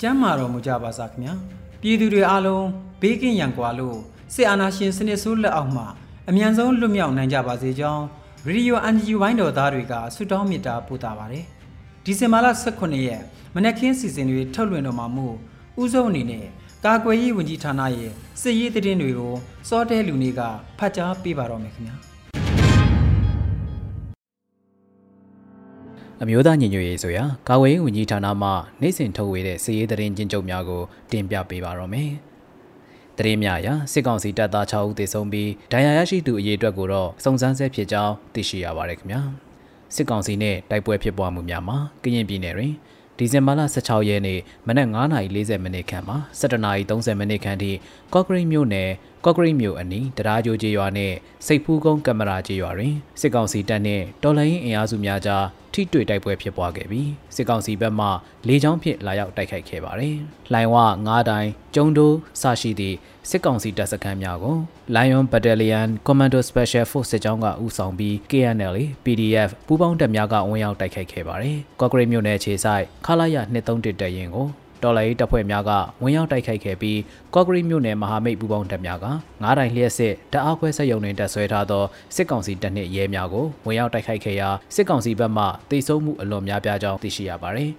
ကျမ်းမာတော်မူကြပါစားခင်ဗျာပြည်သူတွေအားလုံးဘေးကင်းရန်ကွာလို့စစ်အာဏာရှင်စနစ်ဆိုးလက်အောက်မှာအမြန်ဆုံးလွတ်မြောက်နိုင်ကြပါစေကြောင်းရေဒီယိုအန်ဂျီဝိုင်းတော်သားတွေကဆုတောင်းမေတ္တာပို့တာပါတယ်ဒီဇင်ဘာလ18ရက်မနက်ခင်းစီစဉ်တွေထုတ်လွှင့်တော်မှာမို့ဥဆုံးအနေနဲ့ကာကွယ်ရေးဝန်ကြီးဌာနရဲ့စစ်ရေးသတင်းတွေကိုစောတဲလူနေကဖတ်ကြားပေးပါတော့မယ်ခင်ဗျာ အမျိုးသားညီညွတ်ရေးဆိုရာကာဝေးဝန်ကြီးဌာနမှနိုင်စဉ်ထုတ်ဝေတဲ့စည်ရေးသတင်းကျဉ်းချုပ်များကိုတင်ပြပေးပါတော့မယ်။သတင်းများအရစစ်ကောင်စီတပ်သား6ဦးသေဆုံးပြီးဒဏ်ရာရရှိသူအရေအတွက်ကိုတော့စုံစမ်းဆဲဖြစ်ကြောင်းသိရှိရပါတယ်ခင်ဗျာ။စစ်ကောင်စီနဲ့တိုက်ပွဲဖြစ်ပွားမှုများမှာကရင်ပြည်နယ်တွင်ဒီဇင်ဘာလ16ရက်နေ့မနက်9:40မိနစ်ခန့်မှာ17:30မိနစ်ခန့်ထိကော့ဂရိတ်မြို့နယ်ကော့ဂရိတ်မြို့အနီးတရားကြိုးကျေးရွာနဲ့စိတ်ဖူးကုန်းကင်မရာကျေးရွာတွင်စစ်ကောင်စီတပ်နှင့်တော်လှန်ရေးအင်အားစုများကြား ထိတွေ့တိုက်ပွဲဖြစ်ပွားခဲ့ပြီးစစ်ကောင်စီဘက်မှလေကြောင်းဖြင့်လာရောက်တိုက်ခိုက်ခဲ့ပါတယ်။လိုင်ဝ9တိုင်းကျုံတိုးစရှိသည့်စစ်ကောင်စီတပ်စခန်းများကို Lion Battalion Commando Special Force စစ်ကြောင်းကဦးဆောင်ပြီး KNL PDF ပူးပေါင်းတပ်များကဝင်ရောက်တိုက်ခိုက်ခဲ့ပါတယ်။ကော့ဂရိတ်မြို့နယ်ခြေဆိုင်ခလာရ231တပ်ရင်းကို တော်လိုင်းတပ်ဖွဲ့များကဝင်ရောက်တိုက်ခိုက်ခဲ့ပြီးကော့ဂရိတ်မြို့နယ်မဟာမိတ်ပူးပေါင်းတပ်များကငားတိုင်လျှက်စစ်တအားခွဲဆက်ယုံတွင်တပ်ဆွဲထားသောစစ်ကောင်စီတပ်နှင့်ရဲများကိုဝင်ရောက်တိုက်ခိုက်ခဲ့ရာစစ်ကောင်စီဘက်မှတိတ်ဆုံးမှုအလွန်များပြားကြောင်းသိရှိရပါသည်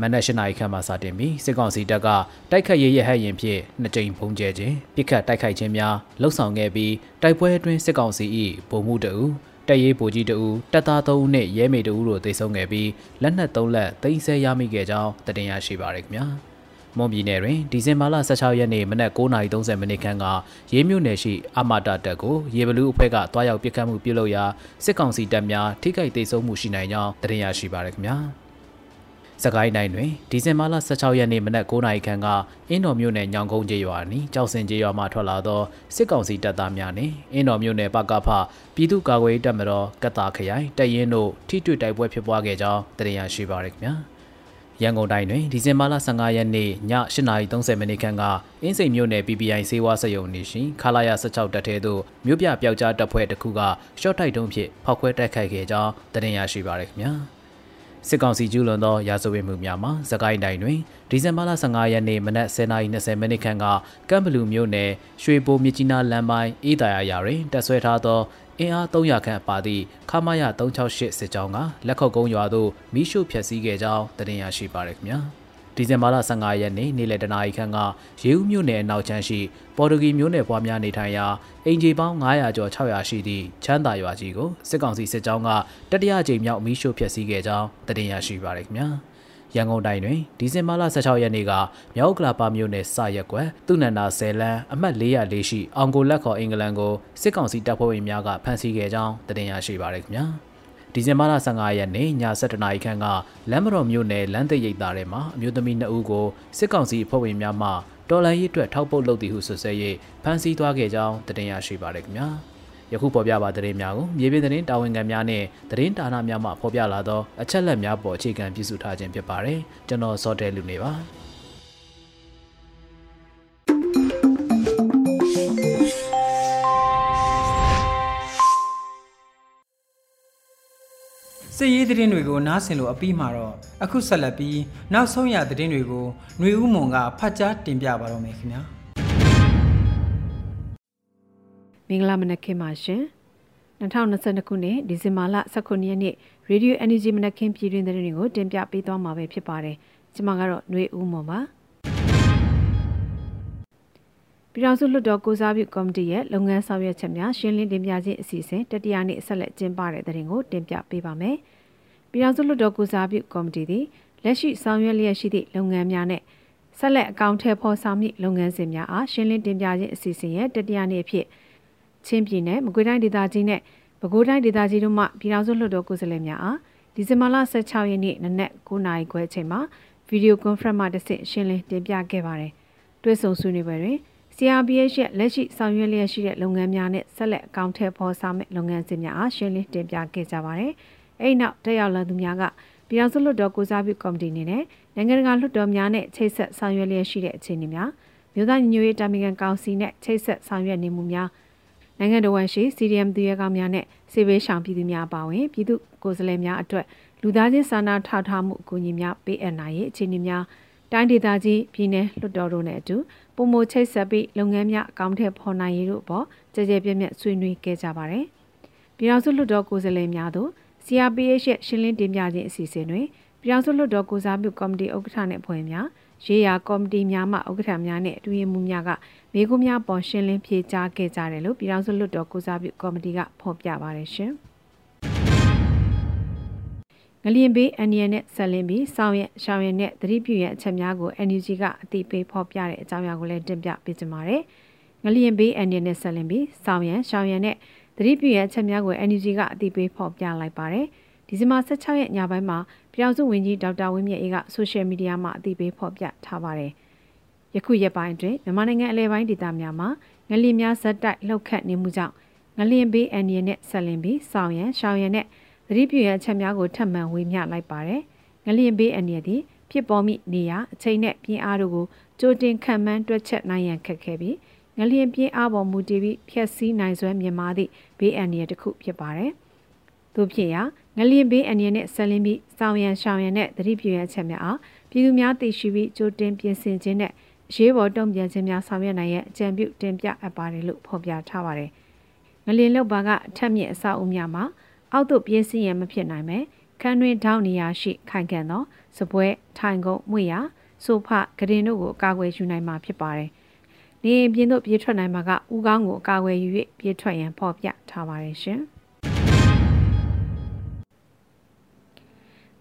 မနက်၈နာရီခန့်မှစတင်ပြီးစစ်ကောင်စီတပ်ကတိုက်ခတ်ရေးရဟတ်ရင်ဖြင့်နှစ်ကြိမ်ဖုံးကျဲခြင်းပြစ်ခတ်တိုက်ခိုက်ခြင်းများလှုပ်ဆောင်ခဲ့ပြီးတိုက်ပွဲအတွင်းစစ်ကောင်စီ၏ဗိုလ်မှူးတအူ တက်ရေးဗိုလ်ကြီးတဦးတပ်သား3ဦးနဲ့ရဲမေတဦးတို့တိုက်ဆုံခဲ့ပြီးလက်နက်3လက်သိမ်းဆည်းရမိခဲ့ကြောင်းတင်ရရှိပါရခင်ဗျာ။မွန်ပြည်နယ်တွင်ဒီဇင်ဘာလ16ရက်နေ့မနက်9:30မိနစ်ခန့်ကရေးမြို့နယ်ရှိအမတာတပ်ကိုရေဘလူးအဖွဲ့ကတွားရောက်ပစ်ခတ်မှုပြုလုပ်ရာစစ်ကောင်စီတပ်များထိခိုက်ဒေဆုံးမှုရှိနိုင်ကြောင်းတင်ရရှိပါရခင်ဗျာ။ စကိုင်းတိုင်းတွင်ဒီဇင်ဘာလ16ရက်နေ့မနက်9:00နာရီခန့်ကအင်းတော်မြို့နယ်ညောင်ကုန်းကျေးရွာနီကြောက်စင်ကျေးရွာမှထွက်လာသောစစ်ကောင်စီတပ်သားများနှင့်အင်းတော်မြို့နယ်ပကဖပြည်သူ့ကာကွယ်ရေးတပ်မတော်ကတာခရိုင်တပ်ရင်းတို့ထိတွေ့တိုက်ပွဲဖြစ်ပွားခဲ့ကြောင်းတင်ရရှိပါရခင်ဗျာ။ရန်ကုန်တိုင်းတွင်ဒီဇင်ဘာလ15ရက်နေ့ည8:30မိနစ်ခန့်ကအင်းစိန်မြို့နယ် PPI စေဝါစက်ရုံနေရှိခလာရ16တပ်ထဲသို့မြို့ပြပျောက်ကြားတပ်ဖွဲ့တစ်ခုကရှော့ထိုက်တုံးဖြင့်ဖောက်ခွဲတိုက်ခိုက်ခဲ့ကြောင်းတင်ရရှိပါရခင်ဗျာ စစ်ကောင်စီကျူးလွန်သောရာဇဝတ်မှုများမှာစကိုင်းတိုင်းတွင်ဒီဇင်ဘာလ15ရက်နေ့မနက်10:20မိနစ်ခန့်ကကမ်ဘလူမြို့နယ်ရွှေဘိုမြကြီးနားလမ်းပိုင်းအေးတာယာရာတွင်တပ်ဆွဲထားသောအင်အား300ခန့်ပါသည့်ခမာယ368စစ်ကြောင်းကလက်ခုပ်ကုန်းရွာသို့မိရှုဖျက်ဆီးခဲ့ကြောင်းတင်ရရှိပါရခင်ဗျာ ဒီဇင်ဘာလ15ရက်နေ့နေ့လယ်တနာရီခန့်ကရေဦးမြို့နယ်အနောက်ချမ်းရှိပေါ်တူဂီမြို့နယ်ပွားများနေထိုင်ရာအင်ဂျီပေါင်း900ကျော်600ရှိသည့်ချမ်းသာရွာကြီးကိုစစ်ကောင်စီစစ်ကြောင်းကတတိယကြိမ်မြောက်မိရှုဖျက်ဆီးခဲ့ကြောင်းတင်ရရှိပါရခင်ဗျာရန်ကုန်တိုင်းတွင်ဒီဇင်ဘာလ16ရက်နေ့ကမြောက်ကလာပါမြို့နယ်စရက်ကွယ်သူနန္ဒာဆယ်လန်းအမှတ်404ရှိအောင်ကိုလက်ခေါ်အင်္ဂလန်ကိုစစ်ကောင်စီတပ်ဖွဲ့ဝင်များကဖမ်းဆီးခဲ့ကြောင်းတင်ရရှိပါရခင်ဗျာ ဒီဇင်ဘာလ15ရက်နေ့ည7:00နာရီခန့်ကလမ်းမတော်မြို့နယ်လမ်းသိပ်ရိပ်သားထဲမှာအမျိုးသမီး2ဦးကိုစစ်ကောင်စီအဖွဲ့ဝင်များမှတော်လန်ရေးအတွက်ထောက်ပုတ်လုပ်သည်ဟုဆွဆွဲ၍ဖမ်းဆီးသွားခဲ့ကြောင်းတင်ရရှိပါရခင်ဗျာ။ယခုပေါ်ပြပါသတင်းများကိုမြေပြင်သတင်းတာဝန်ခံများနဲ့သတင်းတာနာများမှဖော်ပြလာသောအချက်လက်များပေါ်အခြေခံပြုစုထားခြင်းဖြစ်ပါတယ်ကျွန်တော်စောတဲလူနေပါ စစ်ရေးသတင်းတွေကိုနားဆင်လို့အပြီးမှာတော့အခုဆက်လက်ပြီးနောက်ဆုံးရသတင်းတွေကိုຫນွေဦးမွန်ကဖတ်ကြားတင်ပြပါတော့မယ်ခင်ဗျာမင်္ဂလာမနက်ခင်းပါရှင် 2022ခုနှစ်ဒီဇင်ဘာလ19ရက်နေ့ Radio Energy မနက်ခင်းပြည်တွင်သတင်းတွေကိုတင်ပြပေးသွားမှာပဲဖြစ်ပါတယ်။ကျွန်မကတော့ຫນွေဦးမော်ပါ။ ပြည်တော်စုလွှတ်တော်ကိုစားပြုကော်မတီရဲ့လုပ်ငန်းဆောင်ရွက်ချက်များရှင်းလင်းတင်ပြခြင်းအစီအစဉ်တတိယနေ့ဆက်လက်ကျင်းပတဲ့သတင်းကိုတင်ပြပေးပါမယ်။ပြည်တော်စုလွှတ်တော်ကိုစားပြုကော်မတီသည်လက်ရှိဆောင်ရွက်လျက်ရှိသည့်လုပ်ငန်းများနဲ့ဆက်လက်အကောင့်ထဲပေါ်ဆောင်မည့်လုပ်ငန်းစဉ်များအားရှင်းလင်းတင်ပြခြင်းအစီအစဉ်ရဲ့တတိယနေ့အဖြစ်ချင်းပြည်နယ်မကွေးတိုင်းဒေသကြီးနဲ့ပဲခူးတိုင်းဒေသကြီးတို့မှပြည်ထောင်စုလွှတ်တော်ကိုယ်စားလှယ်များအားဒီဇင်ဘာလ16ရက်နေ့နနက်9:00နာရီခွဲအချိန်မှာဗီဒီယိုကွန်ဖရင့်မှတစ်ဆင့်ရှင်းလင်းတင်ပြခဲ့ပါတယ်။တွဲဆုံဆွေးနွေးပွဲတွင် CRBH ရဲ့လက်ရှိဆောင်ရွက်လျက်ရှိတဲ့လုပ်ငန်းများနဲ့ဆက်လက်အကောင့်ထဲပေါ်ဆောင်မဲ့လုပ်ငန်းစဉ်များအားရှင်းလင်းတင်ပြခဲ့ကြပါတယ်။အဲဒီနောက်တက်ရောက်လာသူများကပြည်ထောင်စုလွှတ်တော်ကိုစားပြုကော်မတီအနေနဲ့နိုင်ငံတကာလွှတ်တော်များနဲ့ချိတ်ဆက်ဆောင်ရွက်လျက်ရှိတဲ့အခြေအနေများမြို့သားညီညွတ်ရေးတာမင်ကန်ကောင်စီနဲ့ချိတ်ဆက်ဆောင်ရွက်နေမှုများနိုင်ငံတော်ဝန်ရှိ CDM သူရဲကောင်းများနဲ့စေဘေးရှောင်ပြည်သူများပါဝင်ပြည်သူကိုယ်စားလှယ်များအတွက်လူသားချင်းစာနာထောက်ထားမှုအကူအညီများပေးအပ်နိုင်ရေးအခြေအနေများတိုင်းဒေသကြီးပြည်내လွှတ်တော်တို့နဲ့အတူ ပုံမချိတ်ဆက်ပြီးလုပ်ငန်းများအကောင့်ထဲပေါ်နိုင်ရေးတို့အပေါ်ကြကြပြည့်ပြည့်ဆွေးနွေးခဲ့ကြပါတယ်။ပြည်ထောင်စုလွှတ်တော်ကိုယ်စားလှယ်များတို့ CRPH ရဲ့ရှင်းလင်းတင်ပြခြင်းအစီအစဉ်တွင်ပြည်ထောင်စုလွှတ်တော်ကိုစားပြုကော်မတီဥက္ကဋ္ဌနဲ့အဖွဲ့များရေးရာကော်မတီများမှဥက္ကဋ္ဌများနဲ့အတွင်းမှုများကမိကုများပေါ်ရှင်းလင်းဖြေကြားခဲ့ကြတယ်လို့ပြည်ထောင်စုလွှတ်တော်ကိုစားပြုကော်မတီကဖော်ပြပါတယ်ရှင်။ ငလျင်ဘေးအန်နီယနဲ့ဆက်လင်းပြီးစောင်းရရှောင်းရနဲ့သတိပြုရအချက်များကို NUG ကအသိပေးဖော်ပြတဲ့အကြောင်းအရာကိုလည်းတင်ပြပေးကြပါမယ်။ငလျင်ဘေးအန်နီယနဲ့ဆက်လင်းပြီးစောင်းရရှောင်းရနဲ့သတိပြုရအချက်များကို NUG ကအသိပေးဖော်ပြလိုက်ပါတယ်။ဒီဇင်ဘာ16ရက်ညပိုင်းမှာပြည်အောင်စုဝန်ကြီးဒေါက်တာဝင်းမြတ်အေးကဆိုရှယ်မီဒီယာမှာအသိပေးဖော်ပြထားပါတယ်။ယခုရက်ပိုင်းအတွင်းမြန်မာနိုင်ငံအလဲပိုင်းဒေသများမှာငလျင်များဇက်တိုက်လှုပ်ခတ်နေမှုကြောင့်ငလျင်ဘေးအန်ရီနဲ့ဆက်လင်ပြီးစောင်းရန်ရှောင်းရန်နဲ့ သတိပြုရန်အချက်များကိုထပ်မံဝေမျှလိုက်ပါတယ်။ငလျင်ဘေးအန်ရီသည်ဖြစ်ပေါ်မိနေရာအချိန်နဲ့ပြင်းအားတို့ကိုကြိုတင်ခံမှန်းတွက်ချက်နိုင်ရန်ခက်ခဲပြီးငလျင်ပြင်းအားပေါ်မူတည်ပြီးဖျက်ဆီးနိုင်စွမ်းမြင်မာသည့်ဘေးအန္တရာယ်တစ်ခုဖြစ်ပါတယ်။သို့ဖြစ်ရာငလျင်ဘေးအန္တရာယ်နဲ့ဆက်လင်းပြီးစောင်းရန်ရှောင်းရန်နဲ့သတိပြုရန်ချက်များအားပြည်သူများသိရှိပြီးကြိုတင်ပြင်ဆင်ခြင်းနဲ့ရေးပေါ်တုံ့ပြန်ခြင်းများဆောင်ရွက်နိုင်ရဲ့အကြံပြုတင်ပြအပ်ပါတယ်လို့ဖော်ပြထားပါတယ်။ငလျင်လောက်ပါကအထက်မြင့်အဆောက်အဦများမှာ အောက်သို့ပြေးစင်းရန်မဖြစ်နိုင်ပဲခန်းတွင်ထောင်းနေရာရှိခိုင်ခံသောစပွဲထိုင်ကုန်မှွေရာဆိုဖဂရင်တို့ကိုအကာအကွယ်ယူနိုင်မှာဖြစ်ပါတယ်။နေရင်ပြင်းတို့ပြေးထွက်နိုင်မှာကဥကောင်းကိုအကာအကွယ်ယူ၍ပြေးထွက်ရန်ဖော်ပြထားပါတယ်ရှင်။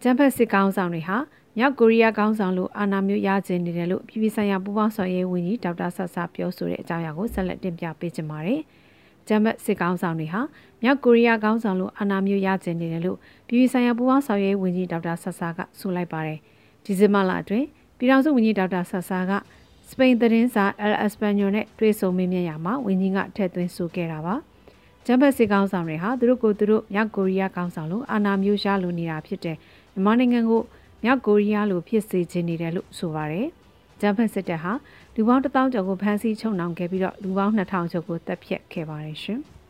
ဂျမ်ဘတ်စစ်ကောင်းဆောင်တွေဟာမြောက်ကိုရီးယားကောင်းဆောင်လို့အာဏာမျိုးရကျင်နေတယ်လို့ပြည်ပဆိုင်ရာပူးပေါင်းဆောင်ရွက်ဝန်ကြီးဒေါက်တာဆတ်ဆာပြောဆိုတဲ့အကြောင်းအရာကိုဆက်လက်တင်ပြပေးချင်ပါတယ်။ဂျမ်ဘတ်စစ်ကောင်းဆောင်တွေဟာ မြောက်ကိုရီးယားကောင်းဆောင်လို့အာဏာမျိုးရကျင်နေတယ်လို့ပြည်ပဆိုင်ရာပူးပေါင်းဆောင်ရွက်ဝန်ကြီးဒေါက်တာဆတ်ဆာကဆိုလိုက်ပါတယ်။ဒီဇင်ဘာလအတွင်းပြည်ထောင်စုဝန်ကြီးဒေါက်တာဆတ်ဆာကစပိန်သတင်းစာ El Español နဲ့တွေ့ဆုံမေးမြန်းရာမှာဝန်ကြီးကထည့်သွင်းဆိုခဲ့တာပါ။ဂျမ်ဘတ်စစ်ကောင်းဆောင်တွေဟာသူတို့ကိုသူတို့မြောက်ကိုရီးယားကောင်းဆောင်လို့အာဏာမျိုးရလိုနေတာဖြစ်တဲ့မြန်မာနိုင်ငံကိုမြောက်ကိုရီးယားလိုဖြစ်စေချင်နေတယ်လို့ဆိုပါတယ်။ဂျမ်ဘတ်စစ်တပ်ဟာလူပေါင်း1000ကျော်ကိုဖမ်းဆီးချုပ်နှောင်ခဲ့ပြီးတော့လူပေါင်း2000ကျော်ကိုတပ်ဖြတ်ခဲ့ပါတယ်ရှင်။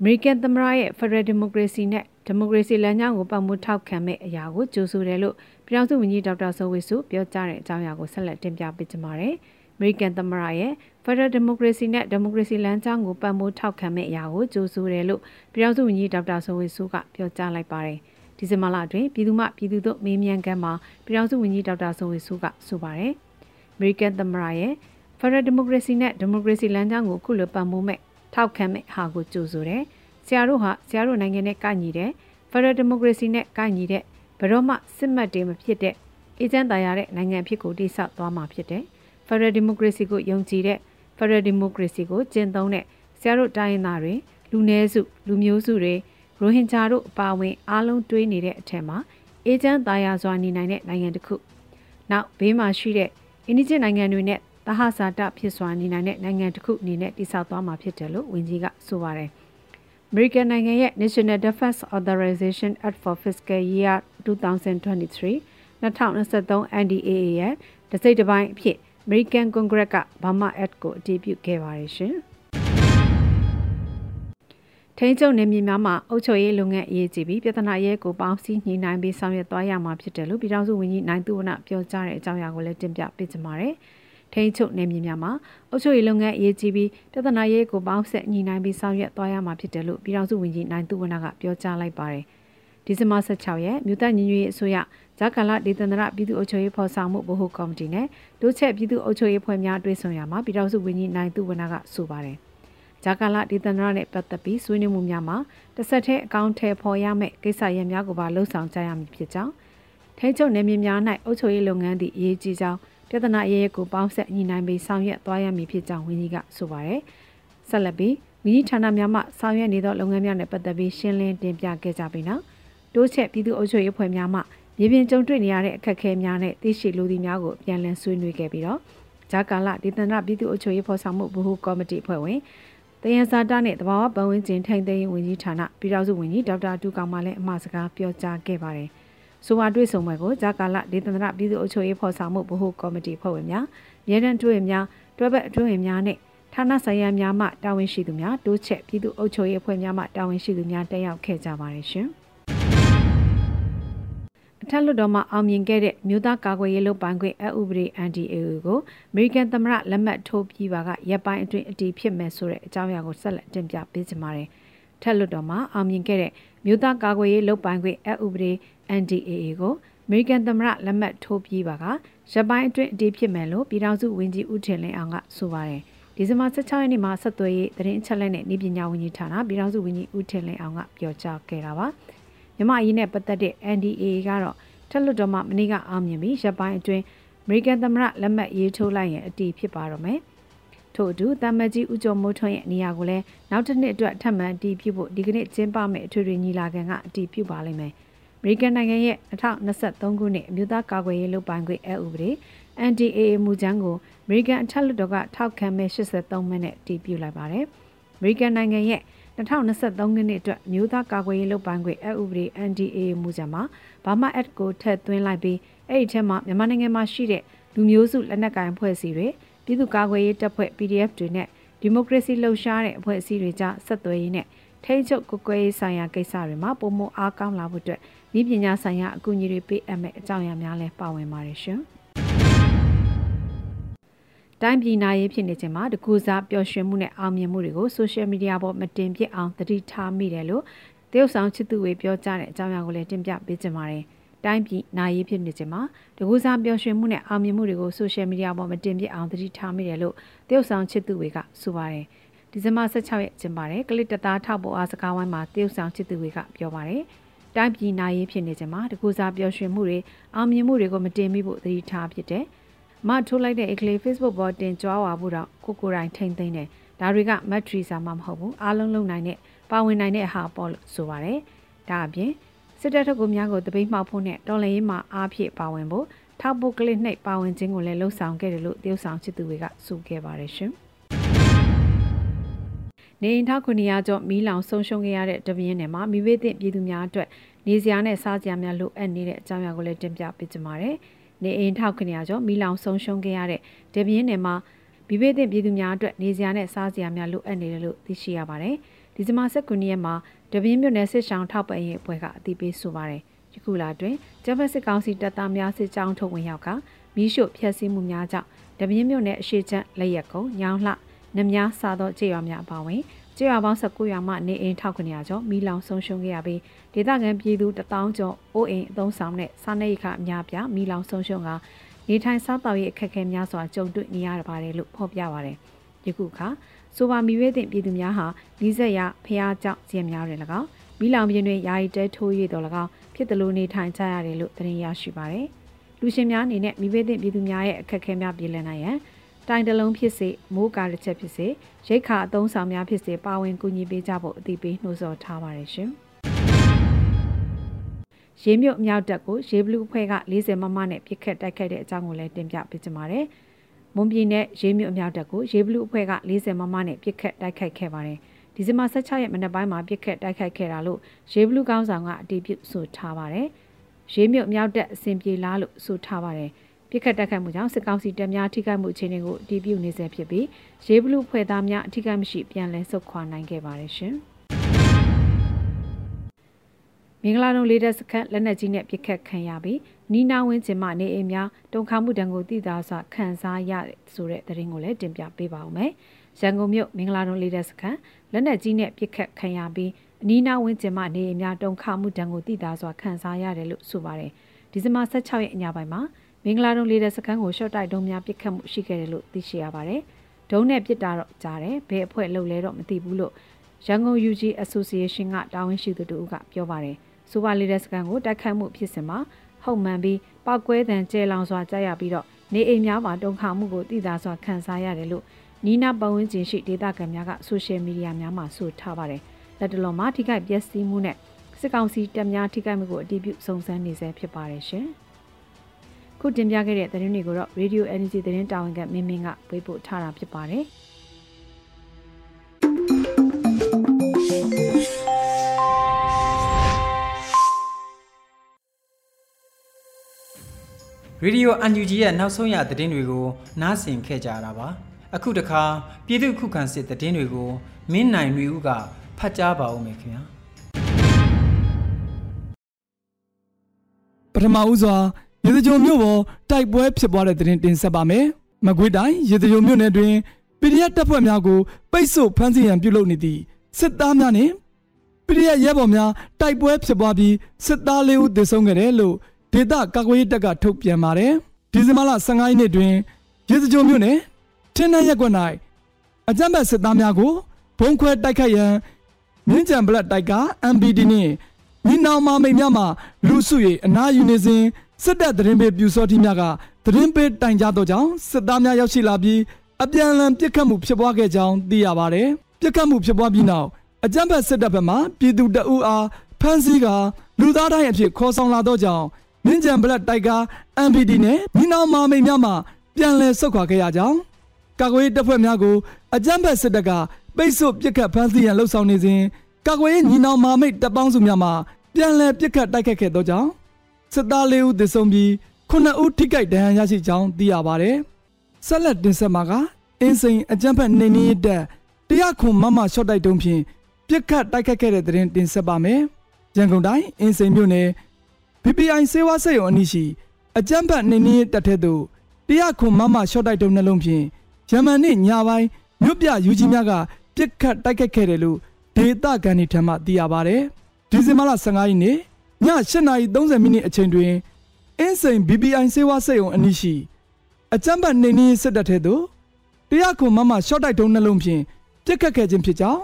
အမေရိကန်သမ္မတရဲ့ Federal Democracy နဲ့ဒီမိုကရေစီလမ်းကြောင်းကိုပတ်မှုထောက်ခံမဲ့အရာကိုကြိုဆိုတယ်လို့ပြည်ထောင်စုဝန်ကြီးဒေါက်တာဆိုဝေစုပြောကြားတဲ့အကြောင်းအရာကိုဆက်လက်တင်ပြပေးကြပါမယ်။ American သမ္မတရဲ့ Federal Democracy နဲ့ Democracy လမ်းကြောင်းကိုပတ်မှုထောက်ခံမဲ့အရာကိုကြိုဆိုတယ်လို့ပြည်ထောင်စုဝန်ကြီးဒေါက်တာဆိုဝေစုကပြောကြားလိုက်ပါတယ်။ဒီဇင်ဘာလအတွင်းပြည်သူ့မှပြည်သူတို့မေးမြန်းခန်းမှာပြည်ထောင်စုဝန်ကြီးဒေါက်တာဆိုဝေစုကဆိုပါတယ်။ American သမ္မတရဲ့ Federal Democracy နဲ့ Democracy လမ်းကြောင်းကိုခုလိုပတ်မှုမဲ့ ထောက်ခံမဲ့ဟာကိုကြိုဆိုတယ်။ဆရာတို့ဟာဆရာတို့နိုင်ငံနဲ့ကညီတဲ့ Federal Democracy နဲ့ကညီတဲ့ဘယ်တော့မှစစ်မှတ်တယ်မဖြစ်တဲ့အေဂျင့်တာရတဲ့နိုင်ငံဖြစ်ကိုတိဆောက်သွားမှာဖြစ်တယ်။ Federal Democracy ကိုယုံကြည်တဲ့ Federal Democracy ကိုကျင့်သုံးတဲ့ဆရာတို့တိုင်းရင်းသားတွေလူနည်းစုလူမျိုးစုတွေရိုဟင်ဂျာတို့အပါအဝင်အားလုံးတွေးနေတဲ့အထက်မှာအေဂျင့်တာယာစွာနေနိုင်တဲ့နိုင်ငံတစ်ခုနောက်ဘေးမှာရှိတဲ့အင်းဒီဂျစ်နိုင်ငံတွေနဲ့ သဟဇာတဖြစ်စွာနေနိုင်တဲ့နိုင်ငံတစ်ခုအနေနဲ့တိဆောက်သွားမှာဖြစ်တယ်လို့ဝန်ကြီးကဆိုပါတယ်။ American နိုင်ငံရဲ့ National Defense Authorization Act for Fiscal Year 2023 2023 NDAA ရဲ့တစိတ်တစ်ပိုင်းအဖြစ် American Congress က Burma Act ကိုအတည်ပြုခဲ့ပါတယ်ရှင်။ထိန်းချုပ်နေမြေများမှာအုပ်ချုပ်ရေးလုပ်ငန်းအရေးကြီးပြီးပြည်ထနာရဲကိုပေါင်းစည်းညှိနှိုင်းပြီးဆောင်ရွက်သွားရမှာဖြစ်တယ်လို့ပြည်ထောင်စုဝန်ကြီးနိုင်သူဝနပြောကြားတဲ့အကြောင်းအရာကိုလည်းတင်ပြပေးကြပါမယ်။ ထထိန်းချုပ်နယ်မြေများမှာအုပ်ချုပ်ရေးလုပ်ငန်းအရေးကြီးပြီးပြဿနာရေးကိုပေါင်းဆက်ညီနိုင်ပြီးဆောင်ရွက်သွားရမှာဖြစ်တယ်လို့ပြည်ထောင်စုဝန်ကြီးနိုင်သူဝနကပြောကြားလိုက်ပါတယ်။ဒီဇင်ဘာ16ရက်မြို့သားညီညွတ်ရေးအစိုးရဂျာကာလာဒေသန္တရပြည်သူ့အုပ်ချုပ်ရေးဖော်ဆောင်မှုဗဟိုကော်မတီနဲ့တိုးချက်ပြည်သူ့အုပ်ချုပ်ရေးဖွဲ့များတွေ့ဆုံရမှာပြည်ထောင်စုဝန်ကြီးနိုင်သူဝနကဆိုပါတယ်။ဂျာကာလာဒေသန္တရနဲ့ပတ်သက်ပြီးဆွေးနွေးမှုများမှာတစ်ဆက်တည်းအကောင့်ထဲပေါ်ရမယ့်ကိစ္စရပ်များကိုပါလှုံ့ဆော်ကြရမည်ဖြစ်ကြောင်းထိန်းချုပ်နယ်မြေများ၌အုပ်ချုပ်ရေးလုပ်ငန်းသည့်အရေးကြီးကြောင်း ပြဿနာအရေးကိုပေါင်းဆက်ညီနိုင်ပြီးဆောင်ရွက်သွားရမည်ဖြစ်ကြောင်းဝန်ကြီးကဆိုပါတယ်။ဆက်လက်ပြီးမိကြီးဌာနများမှဆောင်ရွက်နေသောလုပ်ငန်းများနဲ့ပတ်သက်ပြီးရှင်းလင်းတင်ပြခဲ့ကြပြီးနောက်တိုးချက်ပြည်သူ့အုပ်ချုပ်ရေးဖွဲ့များမှမြေပြင်ကြုံတွေ့နေရတဲ့အခက်အခဲများနဲ့သိရှိလူသည်များကိုပြန်လည်ဆွေးနွေးခဲ့ပြီးတော့ဂျာကာလဒေသနာပြည်သူ့အုပ်ချုပ်ရေးဖော်ဆောင်မှုဗဟိုကော်မတီအဖွဲ့ဝင်တယန်စာတာနဲ့တဘာဝပတ်ဝန်းကျင်ထိန်းသိမ်းရေးဝန်ကြီးဌာနပြည်ထောင်စုဝန်ကြီးဒေါက်တာတူကောင်မှလည်းအမှားစကားပြောကြားခဲ့ပါတယ်။ ဆိုပါတွေ့ဆုံပွဲကိုဂျာကာလဒေသနာပြည်သူ့အုပ်ချုပ်ရေးဖော်ဆောင်မှုဗဟိုကော်မတီအဖွဲ့ဝင်များမြေတန်းတွဲများတွဲဘက်အတွင်းများနဲ့ဌာနဆိုင်ရာများမှတာဝန်ရှိသူများတိုးချက်ပြည်သူ့အုပ်ချုပ်ရေးအဖွဲ့များမှတာဝန်ရှိသူများတက်ရောက်ခဲ့ကြပါတယ်ရှင်။အထက်လွှတ်တော်မှာအောင်မြင်ခဲ့တဲ့မြို့သားကာကွယ်ရေးလုပ်ပိုင်ခွင့်အဥပဒေ NDAA ကိုအမေရိကန်သမ္မတလက်မှတ်ထိုးပြီးပါကရပ်ပိုင်းအတွင်းအတည်ဖြစ်မယ်ဆိုတဲ့အကြောင်းအရာကိုဆက်လက်တင်ပြပေးချင်ပါတယ်။ထက်လွှတ်တော်မှာအောင်မြင်ခဲ့တဲ့မြို့သားကာကွယ်ရေးလုပ်ပိုင်ခွင့်အဥပဒေ NDAA ကိုအမေရိကန်သမ္မတလက်မှတ်ထိုးပြီးပါကရပ်ပိုင်းအတွင်းအတည်ဖြစ်မယ်လို့ပြည်ထောင်စုဝန်ကြီးဦးထင်လင်းအောင်ကဆိုပါတယ်။ဒီဇင်ဘာ16ရက်နေ့မှာဆက်သွယ်ရေးသတင်းအချက်အလက်နဲ့ဤပညာဝန်ကြီးဌာနပြည်ထောင်စုဝန်ကြီးဦးထင်လင်းအောင်ကပြောကြားခဲ့တာပါ။မြမအရေးနဲ့ပတ်သက်တဲ့ NDA ကတော့ထက်လွတ်တော်မှမနေ့ကအောင်မြင်ပြီးရပ်ပိုင်းအတွင်းအမေရိကန်သမ္မတလက်မှတ်ရေးထိုးလိုက်ရင်အတီးဖြစ်ပါတော့မယ်။ထို့အတူတမ္မကြီးဦးကျော်မိုးထွန်းရဲ့နေရာကိုလည်းနောက်တစ်နှစ်အတွက်ထပ်မံအတီးပြုဖို့ဒီကနေ့ကျင်းပမယ့်အထွေထွေညီလာခံကအတီးပြုပါလိမ့်မယ်။အ မေရိကန်နိုင်ငံရဲ့2023ခုနှစ်အမျိုးသားကာကွယ်ရေးလုပ်ပိုင်ခွင့်အဥပဒေ NDAA မူကြမ်းကိုအမေရိကန်အထက်လွှတ်တော်ကထောက်ခံမဲ့83မိနစ်တည်ပြုလိုက်ပါတယ်။အမေရိကန်နိုင်ငံရဲ့2023ခုနှစ်အတွက်မြို့သားကာကွယ်ရေးလုပ်ပိုင်ခွင့်အဥပဒေ NDA မူကြမ်းမှာဘာမ Act ကိုထည့်သွင်းလိုက်ပြီးအဲ့ဒီထဲမှာမြန်မာနိုင်ငံမှာရှိတဲ့လူမျိုးစုလက်နက်ကိုင်အဖွဲ့အစည်းတွေပြည်သူ့ကာကွယ်ရေးတပ်ဖွဲ့ PDF တွေနဲ့ဒီမိုကရေစီလှုပ်ရှားတဲ့အဖွဲ့အစည်းတွေကြားဆက်သွယ်ရေးနဲ့ ထိန်းချုပ်ကွကွယ်ရေးဆိုင်ရာကိစ္စတွေမှာပုံမအားကောင်းလာဖို့အတွက်ဤပညာဆိုင်ရာအကူအညီတွေပေးအပ်မဲ့အကြောင်းအရာများလည်းပါဝင်ပါတယ်ရှင်။တိုင်းပြည်နာရေးဖြစ်နေခြင်းမှာတကူစားပျော်ရွှင်မှုနဲ့အောင်မြင်မှုတွေကိုဆိုရှယ်မီဒီယာပေါ်မတင်ပြအောင်တတိထားမိတယ်လို့တရုတ်ဆောင်ချစ်သူတွေပြောကြတဲ့အကြောင်းအရာကိုလည်းတင်ပြပေးကြပါမယ်။တိုင်းပြည်နာရေးဖြစ်နေခြင်းမှာတကူစားပျော်ရွှင်မှုနဲ့အောင်မြင်မှုတွေကိုဆိုရှယ်မီဒီယာပေါ်မတင်ပြအောင်တတိထားမိတယ်လို့တရုတ်ဆောင်ချစ်သူတွေကဆိုပါတယ်။ ဒီဇင်ဘာ16ရက်ကျင်းပါတယ်ကလစ်တသားထောက်ပေါ်အားစကားဝိုင်းမှာတရုတ်ဆောင်ချစ်သူတွေကပြောပါတယ်။တိုင်းပြည်နာရေးဖြစ်နေခြင်းမှာတကူစားပျော်ရွှင်မှုတွေအောင်မြင်မှုတွေကိုမတင်မိဖို့တတိထားဖြစ်တယ်။မထိုးလိုက်တဲ့အကလေး Facebook ပေါ်တင်ကြွားဝါဖို့တော့ကိုကိုတိုင်းထိမ့်သိမ့်တယ်ဒါတွေကမက်ထရီစာမှမဟုတ်ဘူးအားလုံးလုံနိုင်တဲ့ပါဝင်နိုင်တဲ့ဟာပေါ့လို့ဆိုပါတယ်ဒါအပြင်စစ်တပ်ထက်ကိုများကိုတပိတ်မှောက်ဖို့နဲ့တော်လရင်မှာအားဖြည့်ပါဝင်ဖို့ထောက်ဖို့ကလစ်နှိပ်ပါဝင်ခြင်းကိုလည်းလှုံ့ဆော်ခဲ့တယ်လို့တရုတ်ဆောင်ချစ်သူတွေကဆိုခဲ့ပါတယ်ရှင် နေအိမ်ထောက်900ကျော်မီးလောင်ဆုံးရှုံးခဲ့ရတဲ့တပင်းနယ်မှာမိဘသင့်ပြည်သူများအတွက်နေစရာနဲ့စားစရာများလိုအပ်နေတဲ့အကြောင်းအရာကိုလည်းတင်ပြပေးကြပါမယ်။နေအိမ်ထောက်ခဏကျော်မိလောင်ဆုံးရှုံးခဲ့ရတဲ့ဒေပြင်းနယ်မှာဘီဘေးသင့်ပြည်သူများအတွက်နေစရာနဲ့စားစရာများလိုအပ်နေတယ်လို့သိရှိရပါတယ်။ဒီဇင်ဘာ19ရက်မှာဒေပြင်းမြို့နယ်စစ်ဆောင်ထောက်ပံ့ရေးအဖွဲ့ကအသိပေးဆိုပါတယ်။ယခုလာတွင်ဂျပန်စစ်ကောင်စီတပ်သားများစစ်ကြောင်းထုတ်ဝင်ရောက်ကမီးရှို့ဖျက်ဆီးမှုများကြောင့်ဒေပြင်းမြို့နယ်အရှိချမ်းလက်ရက်ကုန်းညောင်းလှ နမများစားသောကြေးရွာများအပါအဝင်ကျေးရွာပေါင်း19ရွာမှနေအိမ်1900ကျော်မိလောင်ဆုံးရှုံးခဲ့ရပြီးဒေသခံပြည်သူ1000ကျော်အိုးအိမ်အသုံးဆောင်နဲ့စားနပ်ရိက္ခအများပြားမိလောင်ဆုံးရှုံးကနေထိုင်စားတောက်ရေးအခက်အခဲများစွာကြုံတွေ့နေရပါတယ်လို့ဖော်ပြပါတယ်။ယခုအခါဆိုပါမီဝဲတဲ့ပြည်သူများဟာနီးစက်ရဖျားကြောက်ခြင်းများတွင်၎င်းမိလောင်ပြင်းတွင်ယာယီတဲထိုးရတော်၎င်းဖြစ်တယ်လို့နေထိုင်ကြရတယ်လို့သတင်းရရှိပါတယ်။လူရှင်များအနေနဲ့မိဘတဲ့ပြည်သူများရဲ့အခက်အခဲများပြည်လည်နိုင်ရန် တိုင်တလုံးဖြစ်စေမိုးကာတစ်ချက်ဖြစ်စေရိတ်ခါအသုံးဆောင်များဖြစ်စေပါဝင်ကူညီပေးကြဖို့အသိပေးနှိုးဆော်ထားပါတယ်ရှင်။ရေးမြုပ်မြောက်တက်ကိုရေးဘလူးဖွဲ့က40မမနဲ့ပြစ်ခတ်တိုက်ခိုက်တဲ့အကြောင်းကိုလည်းတင်ပြပေးကြပါမယ်။မွန်ပြည်နယ်ရေးမြုပ်မြောက်တက်ကိုရေးဘလူးအဖွဲ့က40မမနဲ့ပြစ်ခတ်တိုက်ခိုက်ခဲ့ပါတယ်။ဒီဇင်ဘာ16ရက်မနက်ပိုင်းမှာပြစ်ခတ်တိုက်ခိုက်ခဲ့တာလို့ရေးဘလူးကောင်းဆောင်ကအတည်ပြုဆိုထားပါတယ်။ရေးမြုပ်မြောက်တက်အစဉ်ပြေလားလို့ဆိုထားပါတယ်။ ပြစ်ခတ်တိုက်ခိုက်မှုကြောင့်စစ်ကောင်စီတပ်များထိခိုက်မှုအခြေအနေကိုအတည်ပြုနေဆဲဖြစ်ပြီးရေးဘလူးဖွဲ့သားများအထိခိုက်မရှိပြန်လည်ဆုတ်ခွာနိုင်ခဲ့ပါတယ်ရှင်။မင်္ဂလာတုံးလေးတဲ့စခန်းလက်နက်ကြီးနဲ့ပြစ်ခတ်ခံရပြီးနီးနားဝင်းကျင်မှနေအိမ်များတုံခါမှုတံကိုတည်တာစွာခံစားရဆိုတဲ့သတင်းကိုလည်းတင်ပြပေးပါဦးမယ်။ရန်ကုန်မြို့မင်္ဂလာတုံးလေးတဲ့စခန်းလက်နက်ကြီးနဲ့ပစ်ခတ်ခံရပြီးအနီးနားဝင်းကျင်မှနေအိမ်များတုံခါမှုတံကိုတည်တာစွာခံစားရတယ်လို့ဆိုပါတယ်။ဒီဇင်ဘာ16ရက်အညပိုင်းမှာ မင်္ဂလာတုံးလေးတဲ့စခန်းကိုရှော့တိုက်တုံးများပစ်ခတ်မှုရှိခဲ့တယ်လို့သိရှိရပါတယ်။ဒုံးနဲ့ပစ်တာတော့ကြားတယ်။ဘယ်အဖွဲ့လှုပ်လဲတော့မသိဘူးလို့ရန်ကုန် UG Association ကတာဝန်ရှိသူတို့ကပြောပါတယ်။ဆိုပါလေးတဲ့စကန်ကိုတိုက်ခိုက်မှုဖြစ်စဉ်မှာဟုတ်မှန်ပြီးပောက်ကွဲတံကျဲလောင်စွာကြားရပြီးတော့နေအိမ်များမှာတုံခါမှုကိုတည်တာစွာခံစားရတယ်လို့နီးနာပတ်ဝန်းကျင်ရှိဒေသခံများကဆိုရှယ်မီဒီယာများမှာဆိုထားပါတယ်။လက်တလုံးမှာထိခိုက်ပျက်စီးမှုနဲ့စစ်ကောင်စီတပ်များထိခိုက်မှုကိုအတည်ပြုစုံစမ်းနေဆဲဖြစ်ပါတယ်ရှင်။ ခုတင်ပြခဲ့တဲ့သတင်းတွေကိုတော့ Radio Energy သတင်းတာဝန်ခံမင်းမင်းကဝေပို့ထားတာဖြစ်ပါတယ်။ရေဒီယို UNG ရဲ့နောက်ဆုံးရသတင်းတွေကိုနားဆင်ခဲ့ကြရတာပါအခုတခါပြည်သူခုခံစစ်သတင်းတွေကိုမင်းနိုင်မျိုးကဖတ်ကြားပါဦးမယ်ခင်ဗျာပထမဦးစွာ ရေစကြိုမြို့ပေါ်တိုက်ပွဲဖြစ်ပွားတဲ့သတင်းတင်ဆက်ပါမယ်မကွေးတိုင်းရေစကြိုမြို့နယ်တွင် PDF တပ်ဖွဲ့များကိုပိတ်ဆို့ဖမ်းဆီးရန်ပြုလုပ်နေသည့်စစ်သားများနှင့် PDF ရဲဘော်များတိုက်ပွဲဖြစ်ပွားပြီးစစ်သား၄ဦးသေဆုံးခဲ့တယ်လို့ဒေသကာကွယ်ရေးတပ်ကထုတ်ပြန်ပါတယ်ဒီဇင်ဘာလ15ရက်နေ့တွင်ရေစကြိုမြို့နယ်ထင်းနှက်ရက်ကွက်၌အကြမ်းဖက်စစ်သားများကိုဘုံခွဲတိုက်ခိုက်ရန်မြင်းကြံဘလက်တိုက်က MBD နှင့်မိနောင်မမိတ်များမှလူစု၍အနာယူနေစဉ် စစ်တပ်သတင်းပေးပြူစောတိများကသတင်းပေးတိုင်ကြားသောကြောင့်စစ်သားများရောက်ရှိလာပြီးအပြန်အလှန်ပြစ်ခတ်မှုဖြစ်ပွားခဲ့ကြောင်းသိရပါတယ်ပြစ်ခတ်မှုဖြစ်ပွားပြီးနောက်အကြမ်းဖက်စစ်တပ်ဘက်မှပြည်သူတအူအားဖမ်းဆီးကလူသားတိုင်းအဖြစ်ခေါ်ဆောင်လာသောကြောင့်မြင်းကြံဘလက်တိုက်က MPD နဲ့မိနောင်မာမိတ်များမှပြန်လည်ဆုတ်ခွာခဲ့ရကြောင်းကာကွယ်ရေးတပ်ဖွဲ့များကိုအကြမ်းဖက်စစ်တပ်ကပိတ်ဆို့ပစ်ခတ်ဖမ်းဆီးရန်လှုံ့ဆော်နေစဉ်ကာကွယ်ရေးညီနောင်မာမိတ်တပ်ပေါင်းစုများမှပြန်လည်ပစ်ခတ်တိုက်ခတ်ခဲ့သောကြောင့် စစ်သား၄ဦးသေဆုံးပြီး9ဦးထိခိုက်ဒဏ်ရာရရှိကြောင်းသိရပါတယ်။ဆက်လက်တင်ဆက်မှာကအင်းစိန်အကြမ်းဖက်နေနေတဲ့တရားခွန်မမရှော့တိုက်တုံးဖြင့်ပြစ်ခတ်တိုက်ခတ်ခဲ့တဲ့တဲ့တင်တင်ဆက်ပါမယ်။ရန်ကုန်တိုင်းအင်းစိန်မြို့နယ် PPI စေဝါစိတ်ရုံအနီးရှိအကြမ်းဖက်နေနေတက်တဲ့သို့တရားခွန်မမရှော့တိုက်တုံးနှလုံးဖြင့်ဂျမန်နှင့်ညာပိုင်းမြို့ပြယူကြီးများကပြစ်ခတ်တိုက်ခတ်ခဲ့တယ်လို့ဒေသခံတွေထံမှသိရပါတယ်။ဒီဇင်ဘာလ15ရက်နေ့ည 8:30မိနစ်အချိန်တွင်အင်းစိန် BPI စေဝါစိတ်ရုံအနီးရှိအကြမ်းဖက်နေနေစစ်တပ်ထဲသို့တရားခွန်မမရှော့တိုက်တုံးနှလုံးဖြင့်ပြစ်ခတ်ခဲ့ခြင်းဖြစ်ကြောင်း